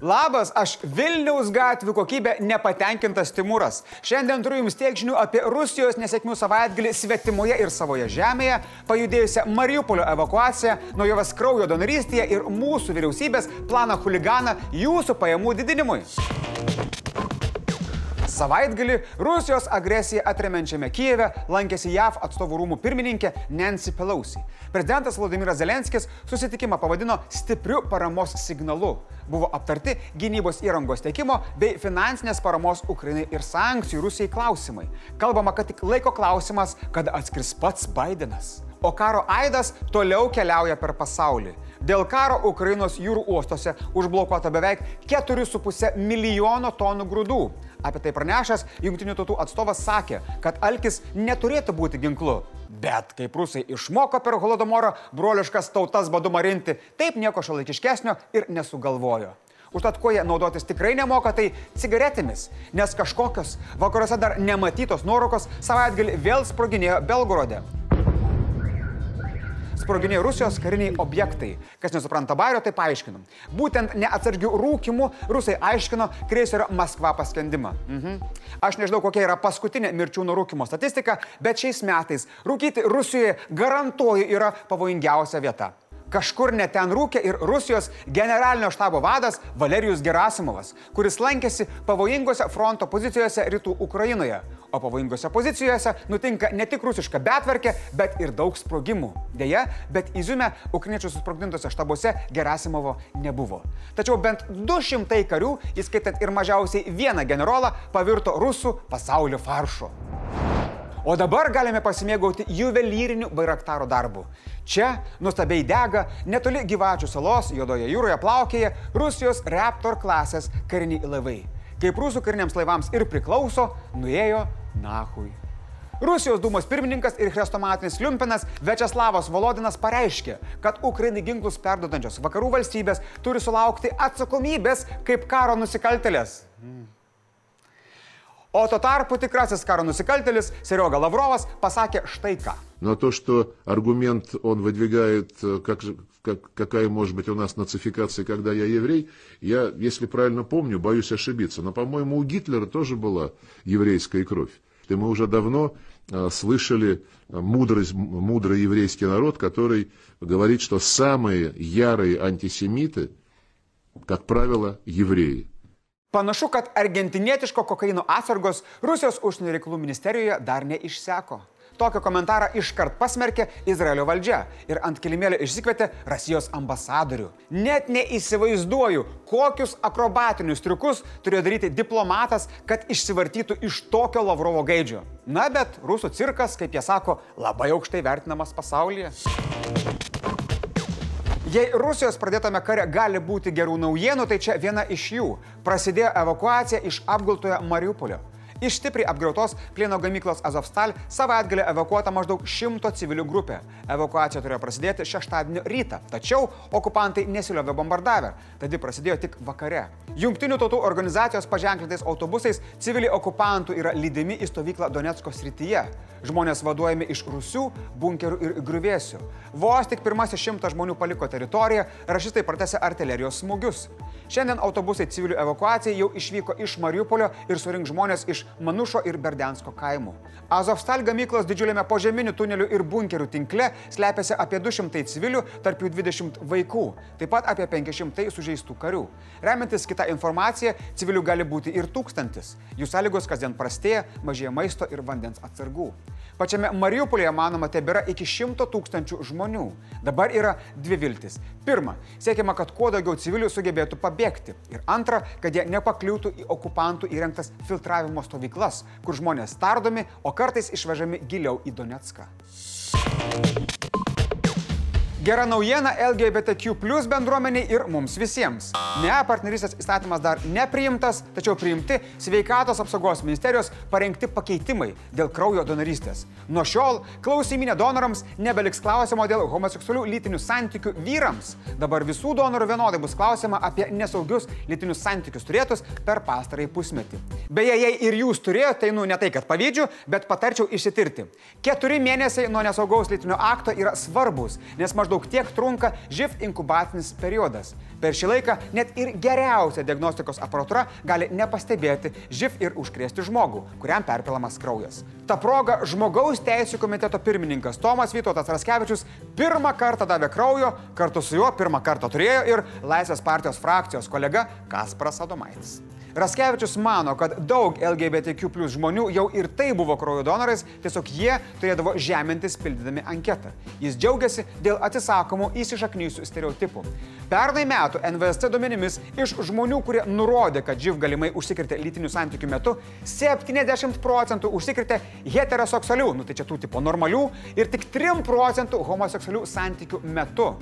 Labas, aš Vilniaus gatvių kokybė nepatenkintas Timūras. Šiandien turiu Jums tiek žinių apie Rusijos nesėkmių savaitgalį svetimoje ir savoje žemėje, pajudėjusią Mariupolio evakuaciją, naujovas kraujo donorystėje ir mūsų vyriausybės planą huliganą jūsų pajamų didinimui. Savaitgalį Rusijos agresiją atremenčiame Kijeve lankėsi JAV atstovų rūmų pirmininkė Nancy Pelosi. Prezidentas Vladimiras Zelenskis susitikimą pavadino stipriu paramos signalu. Buvo aptarti gynybos įrangos tiekimo bei finansinės paramos Ukrainai ir sankcijų Rusijai klausimai. Kalbama, kad tik laiko klausimas, kada atskris pats Bidenas. O karo aidas toliau keliauja per pasaulį. Dėl karo Ukrainos jūrų uostose užblokuota beveik 4,5 milijono tonų grūdų. Apie tai pranešęs Junktinių tautų atstovas sakė, kad alkis neturėtų būti ginklu. Bet kaip rusai išmoko per holodomorą broliškas tautas badu marinti, taip nieko šalaikiškesnio ir nesugalvojo. Užtat, kuo jie naudotis tikrai nemoka, tai cigaretėmis, nes kažkokios vakaruose dar nematytos nuorokos savaitgalį vėl sproginėjo Belgorode sproginėjo Rusijos kariniai objektai. Kas nesupranta Bairio, tai paaiškinam. Būtent neatsargių rūkimų rusai aiškino kreiserio Maskva paskendimą. Mhm. Aš nežinau, kokia yra paskutinė mirčių nuo rūkimo statistika, bet šiais metais rūkyti Rusijoje garantuoju yra pavojingiausia vieta. Kažkur neten rūkė ir Rusijos generalinio štabo vadas Valerijus Gerasimovas, kuris lankėsi pavojingose fronto pozicijose rytų Ukrainoje. O pavojingose pozicijose nutinka ne tik rusiška betvarkė, bet ir daug sprogimų. Deja, bet įzume ukriniečių susprogdintose štabuose Gerasimovo nebuvo. Tačiau bent 200 karių, įskaitant ir mažiausiai vieną generolą, pavirto rusų pasaulio faršu. O dabar galime pasimėgauti juvelyriniu bairaktaro darbu. Čia nuostabiai dega netoli gyvačių salos Jodoje jūroje plaukėja Rusijos Raptor klasės kariniai laivai. Kaip rusų kariniams laivams ir priklauso, nuėjo nahui. Rusijos dūmos pirmininkas ir chrestomatinis Liumpinas Večeslavas Volodinas pareiškė, kad Ukrainai ginklus perdodančios vakarų valstybės turi sulaukti atsakomybės kaip karo nusikaltelės. Mm. O tuo tarpu tikrasis karo nusikaltelis Serioga Lavrovas pasakė štai ką. Но то, что аргумент он выдвигает, как, как, какая может быть у нас нацификация, когда я еврей, я, если правильно помню, боюсь ошибиться. Но, по-моему, у Гитлера тоже была еврейская кровь. И мы уже давно э, слышали мудрость, мудрый еврейский народ, который говорит, что самые ярые антисемиты, как правило, евреи. Panašu, kad argentinietiško kokaino atsargos Rusijos užsienio reikalų ministerijoje dar neišseko. Tokio komentarą iškart pasmerkė Izraelio valdžia ir ant kilimėlio išsikvietė Rusijos ambasadorių. Net neįsivaizduoju, kokius akrobatinius triukus turėjo daryti diplomatas, kad išsivartytų iš tokio Lavrovo gaidžio. Na bet rusų cirkas, kaip jie sako, labai aukštai vertinamas pasaulyje. Jei Rusijos pradėtame kare gali būti gerų naujienų, tai čia viena iš jų. Prasidėjo evakuacija iš apgultojo Mariupolio. Iš stipriai apgriautos plieno gamyklos Azovstal savaitgalį evakuota maždaug šimto civilių grupė. Evakuacija turėjo prasidėti šeštadienio rytą, tačiau okupantai nesiliovė bombardavę, tad ji prasidėjo tik vakare. Junktinių tautų organizacijos paženklintais autobusais civiliai okupantų yra lydimi į stovyklą Donetsko srityje. Žmonės vaduojami iš rusių, bunkerių ir grįvėsių. Vos tik pirmasis šimtas žmonių paliko teritoriją, rašistai pratęsė artilerijos smūgius. Šiandien autobusai civilių evakuacijai jau išvyko iš Mariupolio ir surink žmonės iš Manušo ir Berdensko kaimų. Azovstal gamyklos didžiuliame požeminių tunelių ir bunkerių tinkle slepiasi apie 200 civilių, tarp jų 20 vaikų, taip pat apie 500 sužeistų karių. Remiantis kitą informaciją, civilių gali būti ir tūkstantis. Jų sąlygos kasdien prastėja, mažėja maisto ir vandens atsargų. Pačiame Mariupolėje, manoma, tebėra iki 100 tūkstančių žmonių. Dabar yra dvi viltis. Pirma, siekiama, kad kuo daugiau civilių sugebėtų pabėgti. Ir antra, kad jie nepakliūtų į okupantų įrengtas filtravimo stovyklas, kur žmonės tardomi, o kartais išvežami giliau į Donetską. Gera naujiena LGBTQ plus bendruomeniai ir mums visiems. Ne, partnerystės įstatymas dar nepriimtas, tačiau priimti sveikatos apsaugos ministerijos parengti pakeitimai dėl kraujo donorystės. Nuo šiol klausiminė donorams nebeliks klausimo dėl homoseksualių lytinių santykių vyrams. Dabar visų donorų vienodai bus klausima apie nesaugius lytinius santykius turėtus per pastarąjį pusmetį. Beje, jei ir jūs turėjote, tai nu ne tai, kad pavydžiu, bet patarčiau išsitirti. Keturi mėnesiai nuo nesaugaus lytinio akto yra svarbus, nes maždaug maždaug tiek trunka živ inkubacinis periodas. Per šį laiką net ir geriausia diagnostikos aparatūra gali nepastebėti živ ir užkrėsti žmogų, kuriam perpilamas kraujas. Ta proga žmogaus teisų komiteto pirmininkas Tomas Vytautas Raskevičius pirmą kartą davė kraujo, kartu su juo pirmą kartą turėjo ir Laisvės partijos frakcijos kolega Kasparas Adomaitis. Raskevičius mano, kad daug LGBTQ plus žmonių jau ir tai buvo kraujo donorais, tiesiog jie turėdavo žemintis pildydami anketą. Jis džiaugiasi dėl atsisakomų įsišaknysių stereotipų. Pernai metų NVSC duomenimis iš žmonių, kurie nurodė, kad živ galimai užsikrėtė lytinių santykių metu, 70 procentų užsikrėtė heteroseksualių, nu tai čia tų tipo normalių, ir tik 3 procentų homoseksualių santykių metu.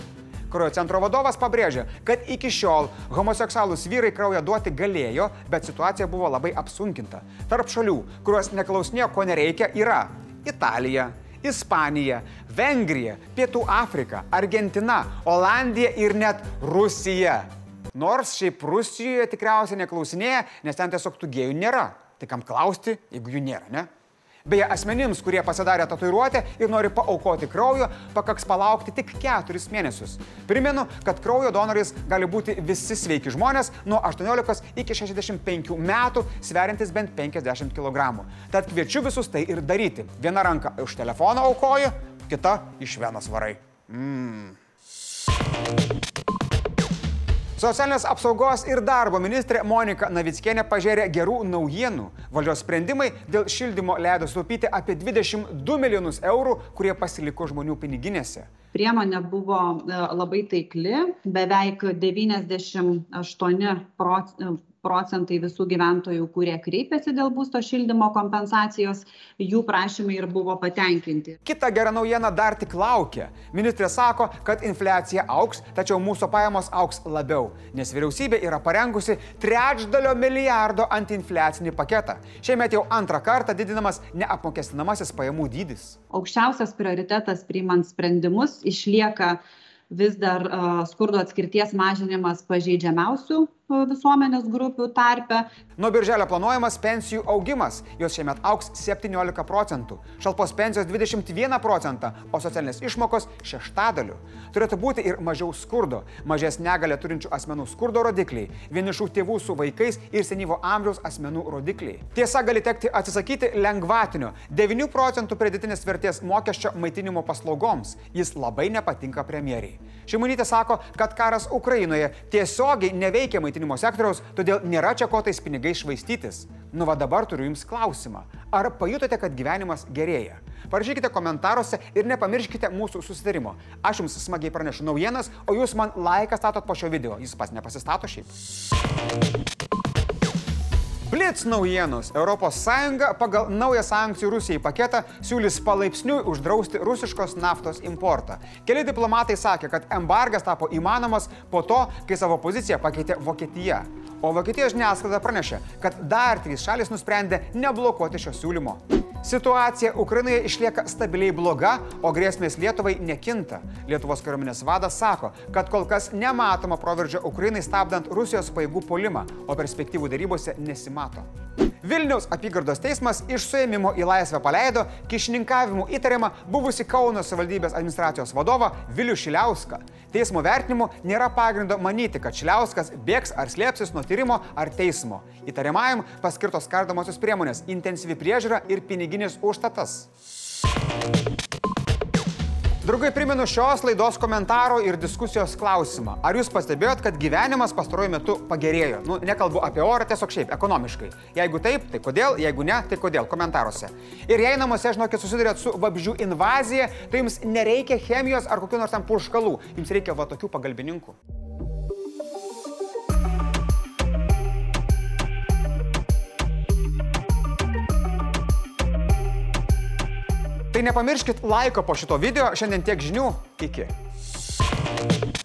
Kraujo centro vadovas pabrėžė, kad iki šiol homoseksualūs vyrai kraują duoti galėjo, bet situacija buvo labai apsunkinta. Tarp šalių, kurios neklausinėjo, ko nereikia, yra Italija, Ispanija, Vengrija, Pietų Afrika, Argentina, Olandija ir net Rusija. Nors šiaip Rusijoje tikriausiai neklausinėja, nes ten tiesiog tų gėjų nėra. Tai kam klausti, jeigu jų nėra, ne? Beje, asmenims, kurie pasidarė tatuiruotę ir nori paaukoti kraujo, pakaks palaukti tik keturis mėnesius. Primenu, kad kraujo donorais gali būti visi sveiki žmonės nuo 18 iki 65 metų, sveriantis bent 50 kg. Tad kviečiu visus tai ir daryti. Viena ranka už telefoną aukoju, kita iš vienos varai. Mm. Socialinės apsaugos ir darbo ministrė Monika Navickienė pažiūrė gerų naujienų. Valdžios sprendimai dėl šildymo leido sutaupyti apie 22 milijonus eurų, kurie pasiliko žmonių piniginėse. Priemonė buvo e, labai taikli, beveik 98 procentų procentai visų gyventojų, kurie kreipėsi dėl būsto šildymo kompensacijos, jų prašymai ir buvo patenkinti. Kita gera naujiena dar tik laukia. Ministrė sako, kad infliacija auks, tačiau mūsų pajamos auks labiau, nes vyriausybė yra parengusi trečdalio milijardo antiinfliacinį paketą. Šiemet jau antrą kartą didinamas neapmokestinamasis pajamų dydis. Aukščiausias prioritetas priimant sprendimus išlieka vis dar skurdo atskirties mažinimas pažeidžiamiausių visuomenės grupių tarpe. Nuo birželio planuojamas pensijų augimas. Jos šiemet auks 17 procentų, šalpos pensijos 21 procentą, o socialinės išmokos šeštadaliu. Turėtų būti ir mažiau skurdo, mažės negalę turinčių asmenų skurdo rodikliai, vienišų tėvų su vaikais ir senyvo amžiaus asmenų rodikliai. Tiesa, gali tekti atsisakyti lengvatinio 9 procentų pridėtinės vertės mokesčio maitinimo paslaugoms. Jis labai nepatinka premjeriai. Šimonytė sako, kad karas Ukrainoje tiesiogiai neveikia maitinimo sektoriaus, todėl nėra čia ko tais pinigais švaistytis. Nu va dabar turiu Jums klausimą. Ar pajutote, kad gyvenimas gerėja? Parašykite komentaruose ir nepamirškite mūsų susitarimo. Aš Jums smagiai pranešu naujienas, o Jūs man laiką statot po šio video. Jis pas nepasistato šiaip. Blitz naujienos. ES pagal naują sankcijų Rusijai paketą siūlys palaipsniui uždrausti rusiškos naftos importą. Keli diplomatai sakė, kad embargas tapo įmanomas po to, kai savo poziciją pakeitė Vokietija. O Vokietijos žiniasklaida pranešė, kad dar trys šalis nusprendė neblokuoti šio siūlymo. Situacija Ukrainoje išlieka stabiliai bloga, o grėsmės Lietuvai nekinta. Lietuvos kariuomenės vadas sako, kad kol kas nematoma proveržio Ukrainai stabdant Rusijos paėgų polimą, o perspektyvų darybose nesimato. Vilniaus apygardos teismas iš suėmimo į laisvę paleido kišininkavimu įtariamą buvusi Kauno savivaldybės administracijos vadovą Vilių Šiliauską. Teismo vertinimu nėra pagrindo manyti, kad Šiliauskas bėgs ar slėpsis nuo tyrimo ar teismo. Įtariamajam paskirtos kardomosios priemonės - intensyvi priežiūra ir piniginis užstatas. Draugai, primenu šios laidos komentaro ir diskusijos klausimą. Ar jūs pastebėjot, kad gyvenimas pastaruoju metu pagerėjo? Nu, nekalbu apie orą, tiesiog šiaip, ekonomiškai. Jeigu taip, tai kodėl, jeigu ne, tai kodėl, komentaruose. Ir jei namuose, žinokit, susidurėt su vabžių invazija, tai jums nereikia chemijos ar kokių nors ten purškalų, jums reikia va tokių pagalbininkų. Tai nepamirškit laiko po šito video. Šiandien tiek žinių. Iki.